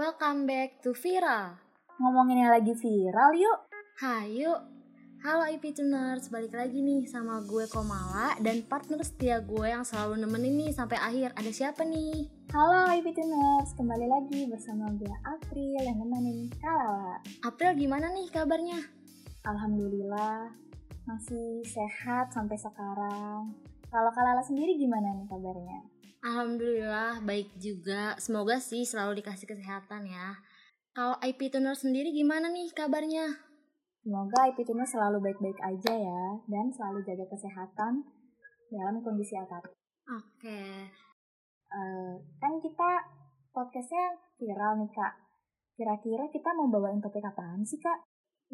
Welcome back to Viral. Ngomongin yang lagi viral yuk. Hayu. Halo IP Tuners, balik lagi nih sama gue Komala dan partner setia gue yang selalu nemenin nih sampai akhir. Ada siapa nih? Halo IP Tuners, kembali lagi bersama gue April yang nemenin Kalala. April gimana nih kabarnya? Alhamdulillah masih sehat sampai sekarang. Kalau Kalala sendiri gimana nih kabarnya? Alhamdulillah baik juga. Semoga sih selalu dikasih kesehatan ya. Kalau IP Tuners sendiri gimana nih kabarnya? Semoga IP Tuners selalu baik-baik aja ya dan selalu jaga kesehatan dalam kondisi apa pun. Oke. Eh, kan kita podcastnya viral nih kak. Kira-kira kita mau bawain topik apaan sih kak?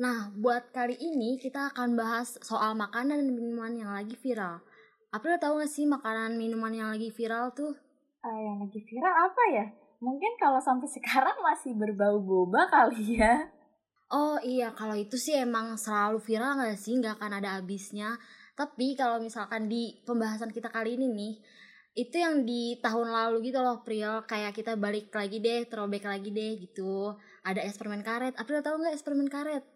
Nah, buat kali ini kita akan bahas soal makanan dan minuman yang lagi viral. April tahu gak sih makanan minuman yang lagi viral tuh? Eh, yang lagi viral apa ya? Mungkin kalau sampai sekarang masih berbau boba kali ya. Oh iya, kalau itu sih emang selalu viral gak sih? Gak akan ada habisnya. Tapi kalau misalkan di pembahasan kita kali ini nih, itu yang di tahun lalu gitu loh, Pril. Kayak kita balik lagi deh, throwback lagi deh gitu. Ada es permen karet. April tahu nggak es permen karet?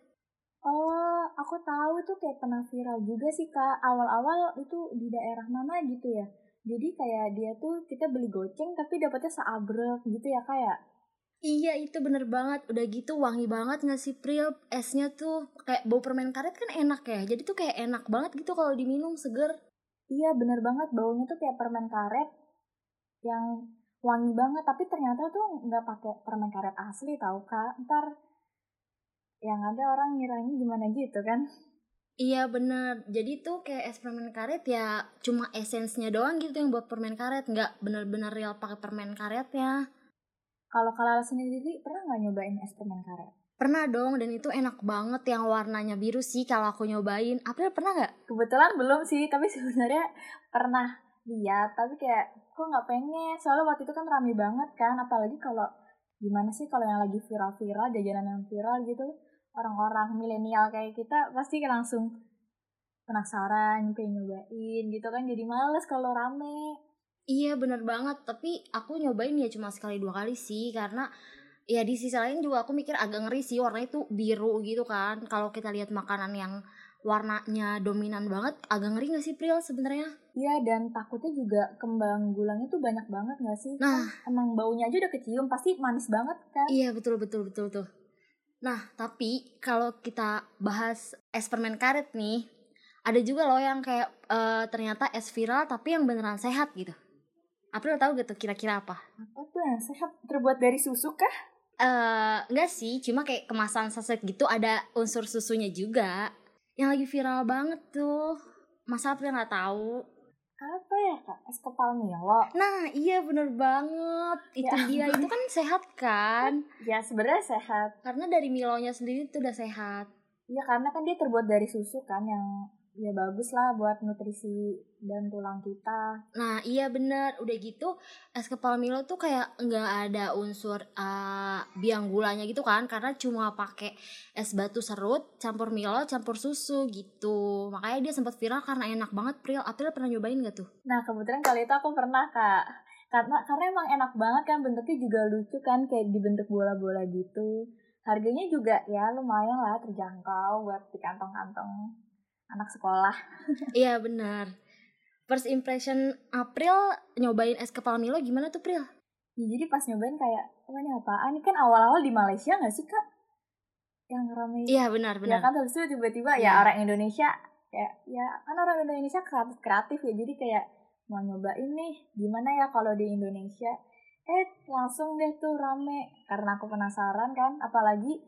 Oh, aku tahu itu kayak pernah viral juga sih kak. Awal-awal itu di daerah mana gitu ya. Jadi kayak dia tuh kita beli goceng tapi dapetnya seabrek gitu ya kak ya. Iya itu bener banget Udah gitu wangi banget gak sih Pril Esnya tuh kayak bau permen karet kan enak ya Jadi tuh kayak enak banget gitu kalau diminum seger Iya bener banget baunya tuh kayak permen karet yang wangi banget. Tapi ternyata tuh nggak pakai permen karet asli tahu kak. Ntar yang ada orang ngiranya gimana gitu kan. Iya bener Jadi tuh kayak es permen karet ya Cuma esensnya doang gitu yang buat permen karet Nggak bener-bener real pakai permen karetnya Kalau kalian sendiri pernah nggak nyobain es permen karet? Pernah dong dan itu enak banget yang warnanya biru sih kalau aku nyobain April pernah nggak? Kebetulan belum sih, tapi sebenarnya pernah lihat. Tapi kayak kok nggak pengen. Soalnya waktu itu kan rame banget kan. Apalagi kalau gimana sih kalau yang lagi viral-viral, jajanan yang viral gitu, orang-orang milenial kayak kita pasti langsung penasaran, pengen nyobain gitu kan. Jadi males kalau rame. Iya bener banget Tapi aku nyobain ya cuma sekali dua kali sih Karena ya di sisi lain juga aku mikir agak ngeri sih Warnanya tuh biru gitu kan Kalau kita lihat makanan yang warnanya dominan banget Agak ngeri gak sih Pril sebenarnya? Iya dan takutnya juga kembang gulangnya tuh banyak banget gak sih? Nah. Kan emang baunya aja udah kecium, pasti manis banget kan? Iya betul betul betul tuh. Nah tapi kalau kita bahas es permen karet nih, ada juga loh yang kayak eh, ternyata es viral tapi yang beneran sehat gitu. April tahu gitu kira-kira apa? Apa tuh yang sehat? Terbuat dari susu kah? Eh enggak sih, cuma kayak kemasan saset gitu ada unsur susunya juga. Yang lagi viral banget tuh. Masa April nggak tahu? Apa ya kak? Es kepal Milo? Nah iya bener banget. Itu dia Ya itu kan sehat kan? Ya sebenarnya sehat. Karena dari Milonya sendiri tuh udah sehat. Iya karena kan dia terbuat dari susu kan yang ya bagus lah buat nutrisi dan tulang kita. Nah iya bener Udah gitu es kepal Milo tuh kayak nggak ada unsur uh, biang gulanya gitu kan Karena cuma pakai es batu serut Campur Milo campur susu gitu Makanya dia sempat viral karena enak banget Pril April pernah nyobain gak tuh? Nah kebetulan kali itu aku pernah kak. Karena karena emang enak banget kan bentuknya juga lucu kan kayak dibentuk bola-bola gitu. Harganya juga ya lumayan lah terjangkau buat di kantong-kantong anak sekolah. iya bener First impression April nyobain es kepal Milo gimana tuh Pril? Ya, jadi pas nyobain kayak, oh ini apaan? Ini kan awal-awal di Malaysia gak sih kak? Yang rame. Iya benar Ya benar kan terus itu tiba-tiba Iya. ya orang Indonesia kayak ya kan orang Indonesia kreatif kreatif ya jadi kayak mau nyobain nih gimana ya kalau di Indonesia eh langsung deh tuh rame karena aku penasaran kan apalagi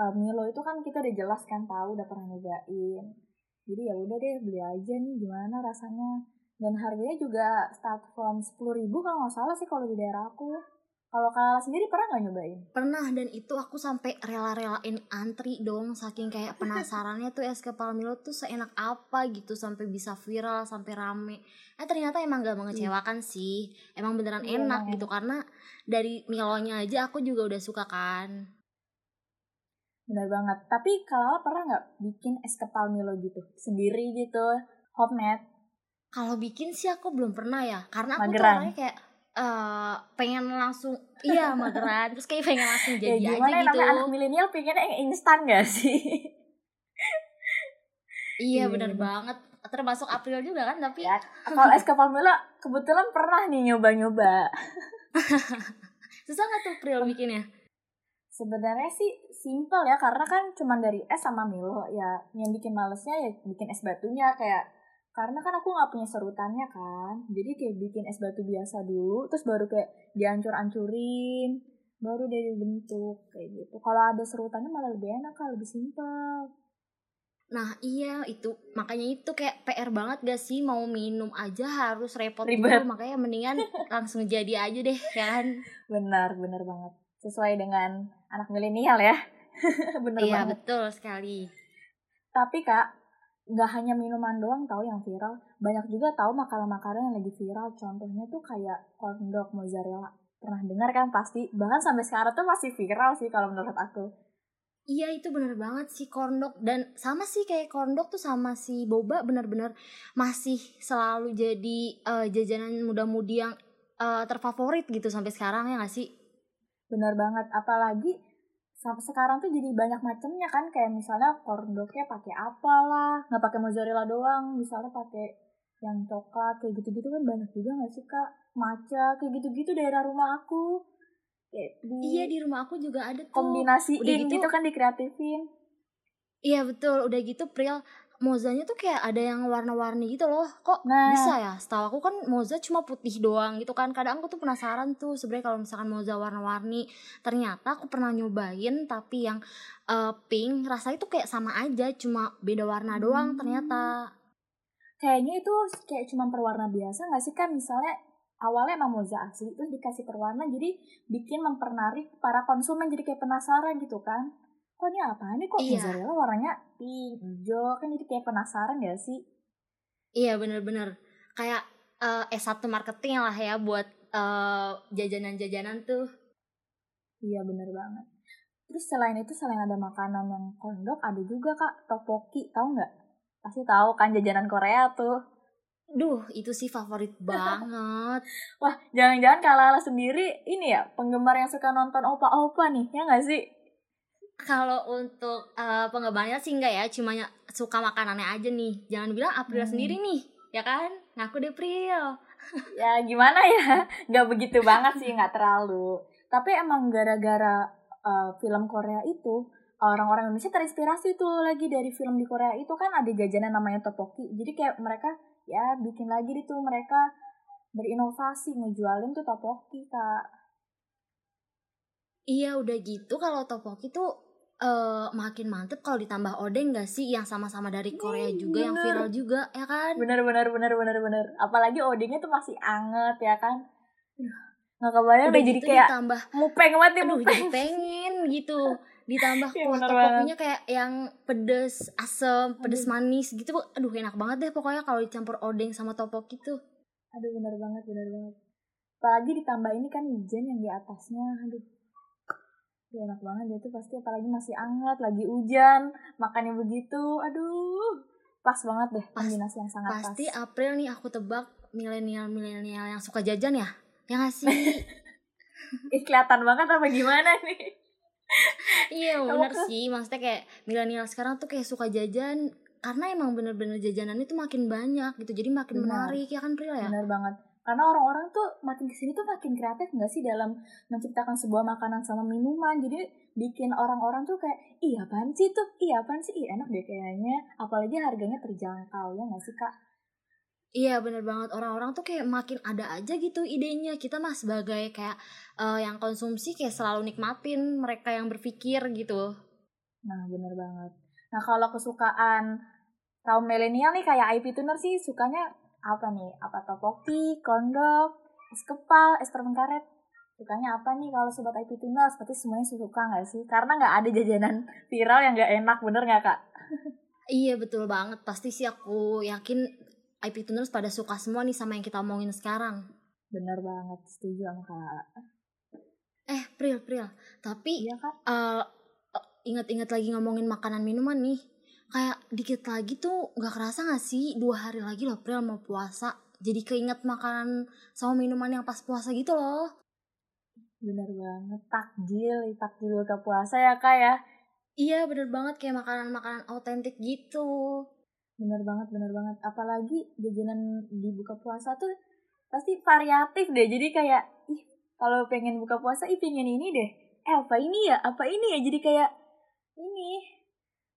eh, Milo itu kan kita udah jelas kan tahu udah pernah nyobain jadi ya udah deh beli aja nih gimana rasanya dan harganya juga start from sepuluh ribu kalau nggak salah sih kalau di daerah aku kalau kalian sendiri pernah nggak nyobain Pernah dan itu aku sampai rela-relain antri dong saking kayak penasarannya tuh es kepal Milo tuh seenak apa gitu sampai bisa viral sampai rame. Eh ternyata emang gak mengecewakan sih. Emang beneran Iya, enak emang gitu karena dari Milonya aja aku juga udah suka kan. Bener banget. Tapi kalau pernah nggak bikin es kepal Milo gitu? Sendiri gitu, homemade? Kalau bikin sih aku belum pernah ya. Karena aku tuh Mageran. orangnya kayak uh, pengen langsung iya mageran. Terus kayak pengen langsung ya, jadi gimana aja ya, gitu. namanya anak milenial pengennya yang instan gak sih? Iya Iya, bener bener. banget. Termasuk April juga kan tapi ya kalau es kepal Milo kebetulan pernah nih nyoba-nyoba. Susah nggak tuh April bikinnya sebenarnya sih simple ya karena kan cuman dari es sama Milo. Ya yang bikin malesnya ya bikin es batunya kayak karena kan aku nggak punya serutannya kan. Jadi kayak bikin es batu biasa dulu terus baru kayak dihancur-hancurin baru dari bentuk kayak gitu. Kalau ada serutannya malah lebih enak kan lebih simple nah iya itu. Makanya itu kayak PR banget gak sih? Mau minum aja harus repot Ribet. dulu. Makanya mendingan langsung jadi aja deh kan? Benar benar banget sesuai dengan anak milenial ya bener iya banget betul sekali Tapi kak, nggak hanya minuman doang tahu yang viral, banyak juga tahu makanan-makanan yang lagi viral. Contohnya tuh kayak corn dog mozzarella. Pernah dengar kan pasti? Bahkan sampai sekarang tuh masih viral sih kalau menurut aku. Iya itu bener banget sih corndog dan sama sih kayak corndog tuh sama si boba bener-bener masih selalu jadi eh, jajanan muda-mudi yang eh, terfavorit gitu sampai sekarang ya gak sih? Bener banget. Apalagi sampai sekarang tuh jadi banyak macamnya kan. Kayak misalnya corn dognya pakai apa lah, nggak pakai mozzarella doang. Misalnya pakai yang coklat kayak gitu-gitu kan banyak juga nggak sih kak? Maca kayak gitu-gitu daerah rumah aku. Kayak di Iya di rumah aku juga ada tuh. kombinasiin Udah gitu- gitu kan dikreatifin. Iya betul udah gitu Pril mozanya tuh kayak ada yang warna-warni gitu loh. Kok Nah. bisa ya? Setahu aku kan moza cuma putih doang gitu kan. Kadang aku tuh penasaran tuh sebenarnya kalau misalkan moza warna-warni. Ternyata aku pernah nyobain tapi yang eh, pink rasanya tuh kayak sama aja cuma beda warna doang Hmm. ternyata. Kayaknya itu kayak cuma perwarna biasa nggak sih kan misalnya awalnya emang moza asli terus dikasih perwarna jadi bikin mempernarik para konsumen jadi kayak penasaran gitu kan kok ini apa nih kok Iya. mozzarella warnanya hijau? Kan jadi kayak penasaran gak sih? Iya bener-bener kayak eh, S1 marketing lah ya buat eh, jajanan-jajanan tuh. Iya bener banget. Terus selain itu selain ada makanan yang kondok ada juga kak topoki tahu nggak? Pasti tahu kan jajanan Korea tuh. Duh itu sih favorit banget. Wah jangan-jangan Kak Lala sendiri ini ya penggemar yang suka nonton opa-opa nih ya nggak sih Kalau untuk eh, penggemarnya sih enggak ya, cuma suka makanannya aja nih. Jangan bilang April Hmm. sendiri nih, ya kan? Ngaku deh April. ya gimana ya nggak begitu banget sih nggak terlalu tapi emang gara-gara uh, film Korea itu orang-orang Indonesia terinspirasi tuh lagi dari film di Korea itu kan ada jajanan namanya topoki jadi kayak mereka ya bikin lagi itu mereka berinovasi ngejualin tuh topoki kak Iya udah gitu kalau topoki tuh eh, makin mantep kalau ditambah odeng gak sih yang sama-sama dari Korea Hmm, juga yang bener. viral juga ya kan? bener bener bener bener bener apalagi odengnya tuh masih anget ya kan nggak kebayang Udah jadi gitu kayak ditambah mupeng banget ya aduh mupeng jadi pengen gitu. Ditambah Iya, kuah kayak yang pedes, asem, pedes Aduh. manis gitu. Aduh enak banget deh pokoknya kalau dicampur odeng sama topoki tuh. Aduh bener banget, bener banget. Apalagi ditambah ini kan hujan yang di atasnya, aduh. Aduh, enak banget dia tuh pasti apalagi masih hangat, lagi hujan, makannya begitu, aduh. Pas banget deh, Pas- kombinasi yang sangat Pasti pas. April nih aku tebak milenial-milenial yang suka jajan ya. Ya gak sih? Ih, kelihatan banget apa gimana nih? iya bener kan- sih. Maksudnya kayak milenial sekarang tuh kayak suka jajan karena emang bener-bener jajanan itu makin banyak gitu. Jadi makin Benar. menarik ya kan Pril ya? Bener banget. Karena orang-orang tuh makin ke sini tuh makin kreatif nggak sih dalam menciptakan sebuah makanan sama minuman. Jadi bikin orang-orang tuh kayak, iya apaan sih tuh? Iya apaan sih? Iya enak deh kayaknya. Apalagi harganya terjangkau, ya nggak sih kak? Iya bener banget orang-orang tuh kayak makin ada aja gitu idenya kita mah sebagai kayak eh, yang konsumsi kayak selalu nikmatin mereka yang berpikir gitu Nah, bener banget. Nah, kalau kesukaan kaum milenial nih kayak IP Tuner sih sukanya apa nih? Apa topoki, kondok, es kepal, es permen karet? Sukanya apa nih kalau sobat IP Tuner? Seperti semuanya suka nggak sih? Karena nggak ada jajanan viral yang nggak enak, bener nggak kak? iya betul banget pasti sih aku yakin IP Tuners pada suka semua nih sama yang kita omongin sekarang Bener banget, setuju sama kak. eh Pril Pril tapi Iya kak? eh, ingat-ingat lagi ngomongin makanan minuman nih kayak dikit lagi tuh nggak kerasa gak sih? Dua hari lagi loh Pril mau puasa. Jadi keinget makanan sama minuman yang pas puasa gitu loh. Bener banget takjil takjil buka puasa ya kak ya? Iya bener banget kayak makanan-makanan autentik gitu. Bener banget bener banget. Apalagi jajanan di buka puasa tuh pasti variatif deh. Jadi kayak ih kalau pengen buka puasa ih pengen ini deh. Eh apa ini ya? Apa ini ya? Jadi kayak ini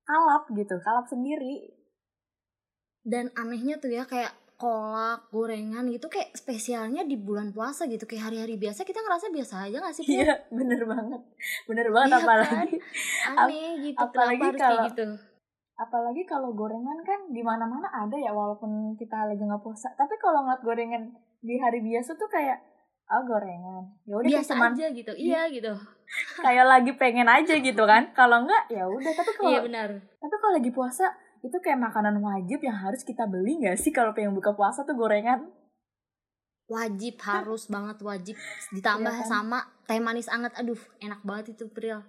kalap gitu kalap sendiri. Dan anehnya tuh ya kayak kolak gorengan gitu kayak spesialnya di bulan puasa gitu. Kayak hari-hari biasa kita ngerasa biasa aja gak sih iya bener banget. Bener banget Iya apalagi kan? aneh gitu apalagi kenapa harus kalau- kayak gitu? apalagi kalau gorengan kan di mana mana ada ya walaupun kita lagi nggak puasa. Tapi kalau ngeliat gorengan di hari biasa tuh kayak ah gorengan. Ya udah biasa cuman aja gitu. Iya gitu. kayak lagi pengen aja gitu kan. Kalau enggak ya udah. Tapi kalau iya benar. tapi kalau lagi puasa itu kayak makanan wajib yang harus kita beli nggak sih kalau pengen buka puasa tuh gorengan? Wajib harus banget wajib. Ditambah Iya kan? sama teh manis anget. Aduh enak banget itu Pril.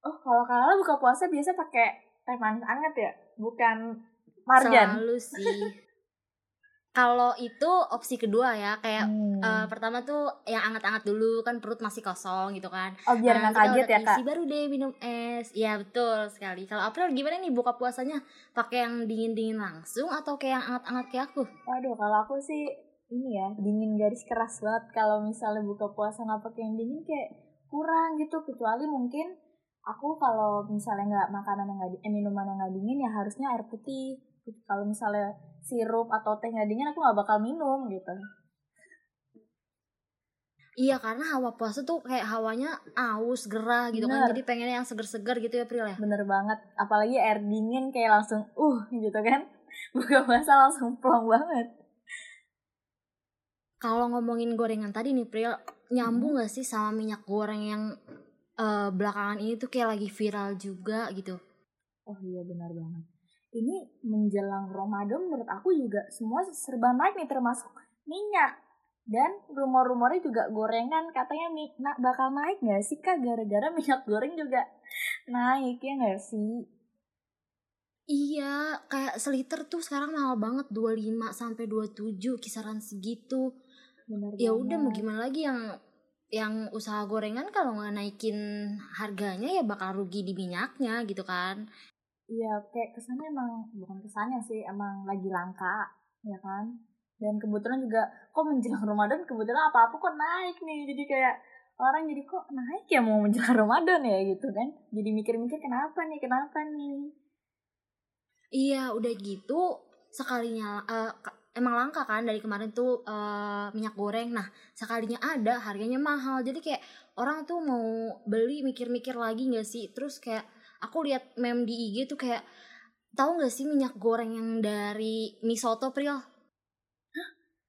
Oh kalau kalian buka puasa biasa pakai teh manis anget ya? Bukan marjan? Selalu sih kalau itu opsi kedua ya kayak Hmm. eh, pertama tuh yang anget-anget dulu kan perut masih kosong gitu kan. Oh biar Nah, nggak kaget ya kak? baru deh minum es. Iya betul sekali. Kalau April gimana nih buka puasanya? Pakai yang dingin-dingin langsung atau kayak yang anget-anget kayak aku? Waduh, kalau aku sih ini ya dingin garis keras banget. Kalau misalnya buka puasa nggak pakai yang dingin kayak kurang gitu. Kecuali mungkin aku kalau misalnya nggak makanan yang nggak eh, minuman yang nggak dingin ya harusnya air putih. Kalau misalnya sirup atau teh nggak dingin aku nggak bakal minum gitu. Iya karena hawa puasa tuh kayak hawanya aus gerah gitu kan. Bener. jadi pengennya yang seger-seger gitu ya April ya? Bener banget. Apalagi air dingin kayak langsung uh gitu kan. Buka puasa langsung plong banget. Kalau ngomongin gorengan tadi nih Pril nyambung Hmm. gak sih sama minyak goreng yang eh, belakangan ini tuh kayak lagi viral juga gitu? Oh iya benar banget ini menjelang Ramadan menurut aku juga semua serba naik nih termasuk minyak. Dan rumor-rumornya juga gorengan katanya mi na- bakal naik gak sih kak? Gara-gara minyak goreng juga naik ya gak sih? Iya kayak seliter tuh sekarang mahal banget 25 sampai 27 kisaran segitu. Ya udah mau gimana lagi yang yang usaha gorengan kalau nggak naikin harganya ya bakal rugi di minyaknya gitu kan iya kayak kesannya emang bukan kesannya sih emang lagi langka ya kan dan kebetulan juga kok menjelang Ramadan kebetulan apa-apa kok naik nih jadi kayak orang jadi kok naik ya mau menjelang Ramadan ya gitu kan jadi mikir-mikir kenapa nih kenapa nih Iya, udah gitu sekalinya ka- emang langka kan dari kemarin tuh eh, minyak goreng. Nah, sekalinya ada harganya mahal. Jadi kayak orang tuh mau beli mikir-mikir lagi nggak sih? Terus kayak aku lihat meme di IG tuh kayak tahu nggak sih minyak goreng yang dari mie soto Pril?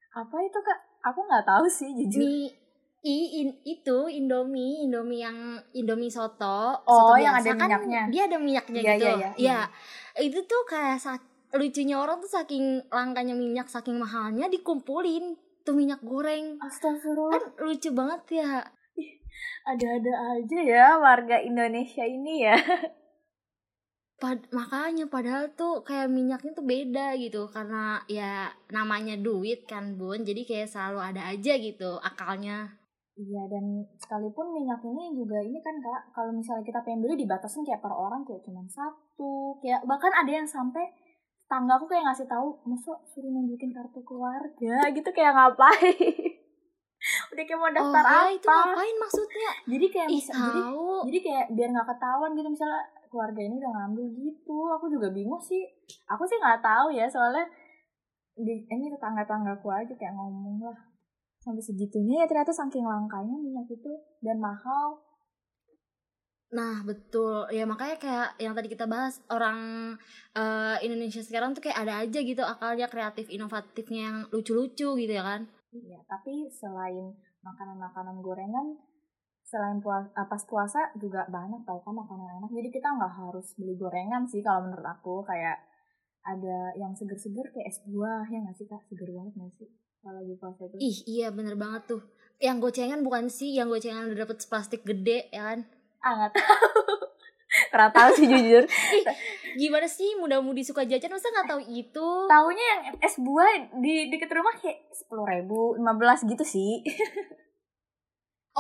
apa itu kak aku nggak tahu sih jujur Mie i in, itu Indomie, Indomie yang Indomie soto, Oh, soto yang ada kan minyaknya. dia ada minyaknya Iya, gitu. iya, iya, Iya. Itu tuh kayak lucunya orang tuh saking langkanya minyak, saking mahalnya dikumpulin tuh minyak goreng. Astagfirullah Kan lucu banget ya. Ada-ada aja ya warga Indonesia ini ya. Pad- makanya padahal tuh kayak minyaknya tuh beda gitu karena ya namanya duit kan bun. Jadi kayak selalu ada aja gitu akalnya. Iya dan sekalipun minyak ini juga ini kan kak kalau misalnya kita pengen beli dibatasin kayak per orang kayak cuma satu kayak bahkan ada yang sampai tanggaku kayak ngasih tahu masa suruh nunjukin kartu keluarga? Gitu kayak ngapain udah kayak mau daftar oh ya apa? itu ngapain maksudnya? Jadi kayak ih bisa jadi jadi kayak biar nggak ketahuan gitu misalnya keluarga ini udah ngambil gitu. Aku juga bingung sih. Aku sih nggak tahu ya soalnya di ini tetangga tanggaku aja kayak ngomong lah. Sampai segitunya ya ternyata saking langkanya minyak itu dan mahal. Nah betul. Ya makanya kayak yang tadi kita bahas orang eh, Indonesia sekarang tuh kayak ada aja gitu akalnya kreatif inovatifnya yang lucu-lucu gitu ya kan Iya, tapi selain makanan-makanan gorengan, selain puas, ah, pas puasa juga banyak tau kan makanan enak. Jadi kita nggak harus beli gorengan sih kalau menurut aku. Kayak ada yang seger-seger kayak es buah ya nggak sih kak? Seger banget nggak sih kalau lagi puasa itu? ih iya bener banget tuh yang gocengan bukan sih yang gocengan udah dapet plastik gede ya kan Ah nggak tahu. Pernah tahu sih jujur. Gimana sih muda-mudi suka jajan masa nggak tahu itu? Tahunya yang es buah di deket rumah kayak sepuluh ribu, lima belas gitu sih.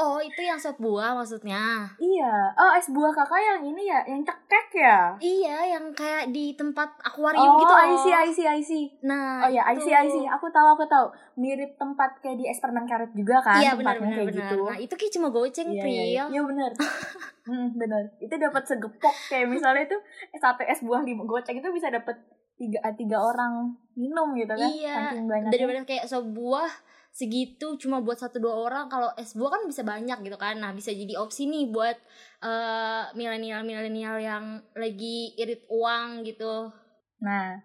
Oh, itu yang sop buah maksudnya. iya. Oh, es buah kakak yang ini ya, yang cekek ya. Iya, yang kayak di tempat akuarium Oh, gitu loh. I see, I see, I see. Nah, Oh ya, I itu. see, I see. Aku tahu, aku tahu. Mirip tempat kayak di es permen karet juga kan? Iya benar benar kayak benar. gitu. Nah, itu kayak cuma goceng, Iya, Pril. iya, iya. Iya benar. hmm, benar. Itu dapat segepok kayak misalnya itu eh, satu es buah lima goceng itu bisa dapat tiga tiga orang minum gitu kan? Iya, Saking banyaknya. daripada kayak sop buah segitu cuma buat satu dua orang kalau es buah kan bisa banyak gitu kan nah bisa jadi opsi nih buat eh, milenial milenial yang lagi irit uang gitu Nah,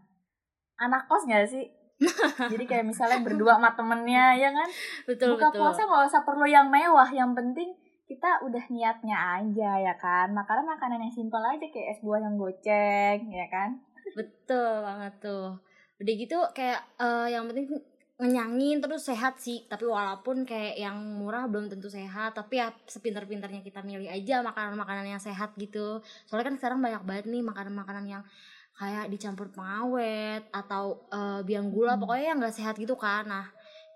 anak kos gak sih? Jadi kayak misalnya berdua sama temennya ya kan? betul Buka betul puasa nggak usah perlu yang mewah, yang penting kita udah niatnya aja ya kan. Makanan makanan yang simpel aja kayak es buah yang goceng ya kan. betul banget tuh udah gitu kayak eh, yang penting ngenyangin terus sehat sih tapi walaupun kayak yang murah belum tentu sehat tapi ya sepinter-pinternya kita milih aja makanan-makanan yang sehat gitu soalnya kan sekarang banyak banget nih makanan-makanan yang kayak dicampur pengawet atau eh, biang gula Hmm. pokoknya yang nggak sehat gitu kan nah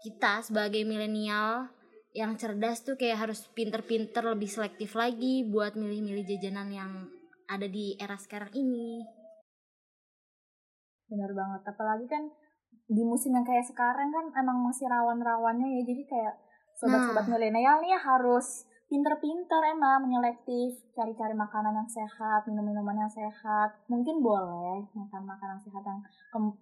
kita sebagai milenial yang cerdas tuh kayak harus pinter-pinter lebih selektif lagi buat milih-milih jajanan yang ada di era sekarang ini Bener banget. Apalagi kan di musim yang kayak sekarang kan emang masih rawan-rawannya ya. Jadi kayak sobat-sobat Nah. milenial nih harus pinter-pinter emang menyelektif cari-cari makanan yang sehat, minum-minuman yang sehat. Mungkin boleh makan makanan sehat yang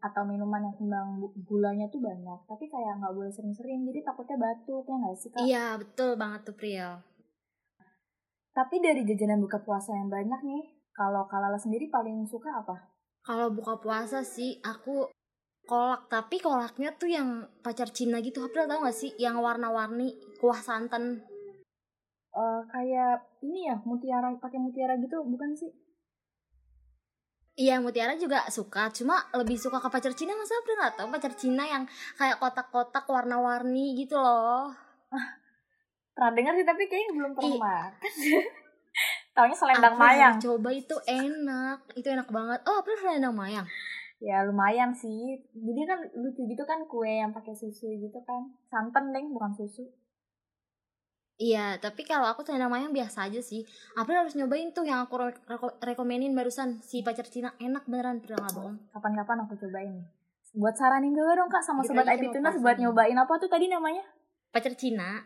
atau minuman yang kembang gulanya tuh banyak, tapi kayak nggak boleh sering-sering. Jadi takutnya batuk ya nggak sih kak? Iya betul banget tuh Priel. Tapi dari jajanan buka puasa yang banyak nih, kalau Kalala sendiri paling suka apa? Kalau buka puasa sih aku kolak tapi kolaknya tuh yang pacar Cina gitu. April tau gak sih yang warna-warni kuah santan. Eh kayak ini ya mutiara pakai mutiara gitu bukan sih? Iya Mutiara juga suka, cuma lebih suka ke pacar Cina masa April gak tau pacar Cina yang kayak kotak-kotak warna-warni gitu loh. Pernah dengar sih tapi kayaknya belum pernah makan. Taunya selendang April mayang. Coba itu enak, itu enak banget. Oh April selendang mayang. Ya lumayan sih. Jadi kan lucu gitu kan kue yang pakai susu gitu kan. Santan deng bukan susu. Iya, tapi kalau aku selendang mayang biasa aja sih. April harus nyobain tuh yang aku re- reko- rekomenin barusan si pacar Cina enak beneran, April nggak bohong. Kapan-kapan aku cobain. Buat saranin gue dong kak sama Dikit sobat mau buat nyobain apa tuh tadi namanya? Pacar Cina,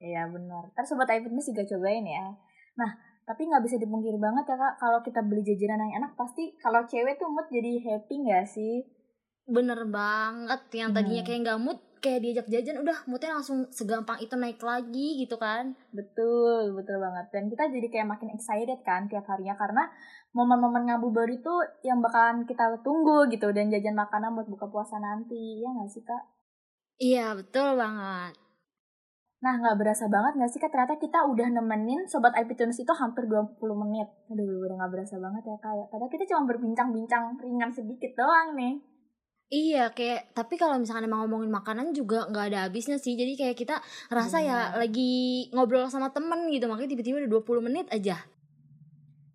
Iya benar. Ntar sobat IP Tuners juga cobain ya. Nah tapi nggak bisa dipungkiri banget ya kak kalau kita beli jajanan yang enak pasti kalau cewek tuh mood jadi happy nggak sih? bener banget. Yang tadinya Hmm. kayak nggak mood, kayak diajak jajan, udah moodnya langsung segampang itu naik lagi gitu kan. Betul, betul banget. Dan kita jadi kayak makin excited kan tiap harinya karena momen-momen ngabuburit itu yang bakalan kita tunggu gitu dan jajan makanan buat buka puasa nanti. Ya nggak sih kak? Iya, betul banget. Nah nggak berasa banget nggak sih kak ternyata kita udah nemenin Sobat IP Tunes itu hampir 20 menit. Aduh udah nggak berasa banget ya kak ya. Padahal kita cuma berbincang-bincang ringan sedikit doang nih. Iya, kayak tapi kalau misalkan emang ngomongin makanan juga nggak ada habisnya sih. Jadi kayak kita ngerasa ya Bener. lagi ngobrol sama temen gitu. Makanya tiba-tiba udah 20 menit aja.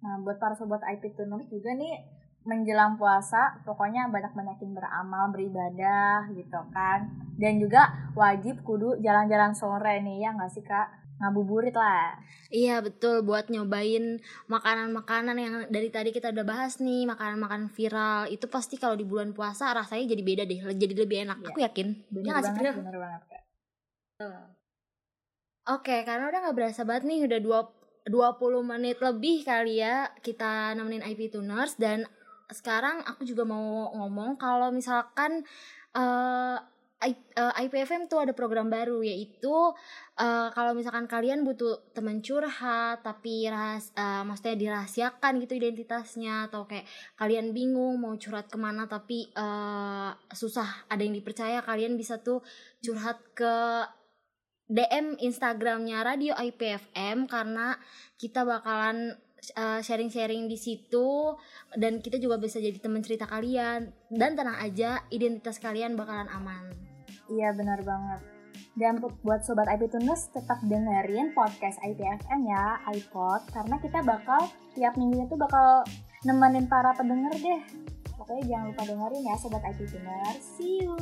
Nah, buat para sobat IP Tuners juga nih menjelang puasa, pokoknya banyak-banyakin beramal, beribadah gitu kan. Dan juga wajib kudu jalan-jalan sore nih ya nggak sih kak? Ngabuburit lah. Iya betul buat nyobain makanan-makanan yang dari tadi kita udah bahas nih makanan-makanan viral itu pasti kalau di bulan puasa rasanya jadi beda deh jadi lebih enak Iya. aku yakin Bener Ya banget, bener banget kak. Oke karena udah nggak berasa banget nih udah dua 20 menit lebih kali ya kita nemenin IP Tuners dan sekarang aku juga mau ngomong kalau misalkan eh I- eh, IPFM tuh ada program baru yaitu eh, kalau misalkan kalian butuh teman curhat tapi rahas, eh, maksudnya dirahasiakan gitu identitasnya atau kayak kalian bingung mau curhat ke mana tapi eh, susah ada yang dipercaya kalian bisa tuh curhat ke DM Instagramnya Radio IPFM karena kita bakalan uh, sharing-sharing di situ dan kita juga bisa jadi teman cerita kalian dan tenang aja identitas kalian bakalan aman. Iya benar banget. Dan buat Sobat IP Tuners tetap dengerin podcast IPFM ya, iPod. Karena kita bakal tiap minggu itu bakal nemenin para pendengar deh. Pokoknya jangan lupa dengerin ya Sobat IP Tuners. See you!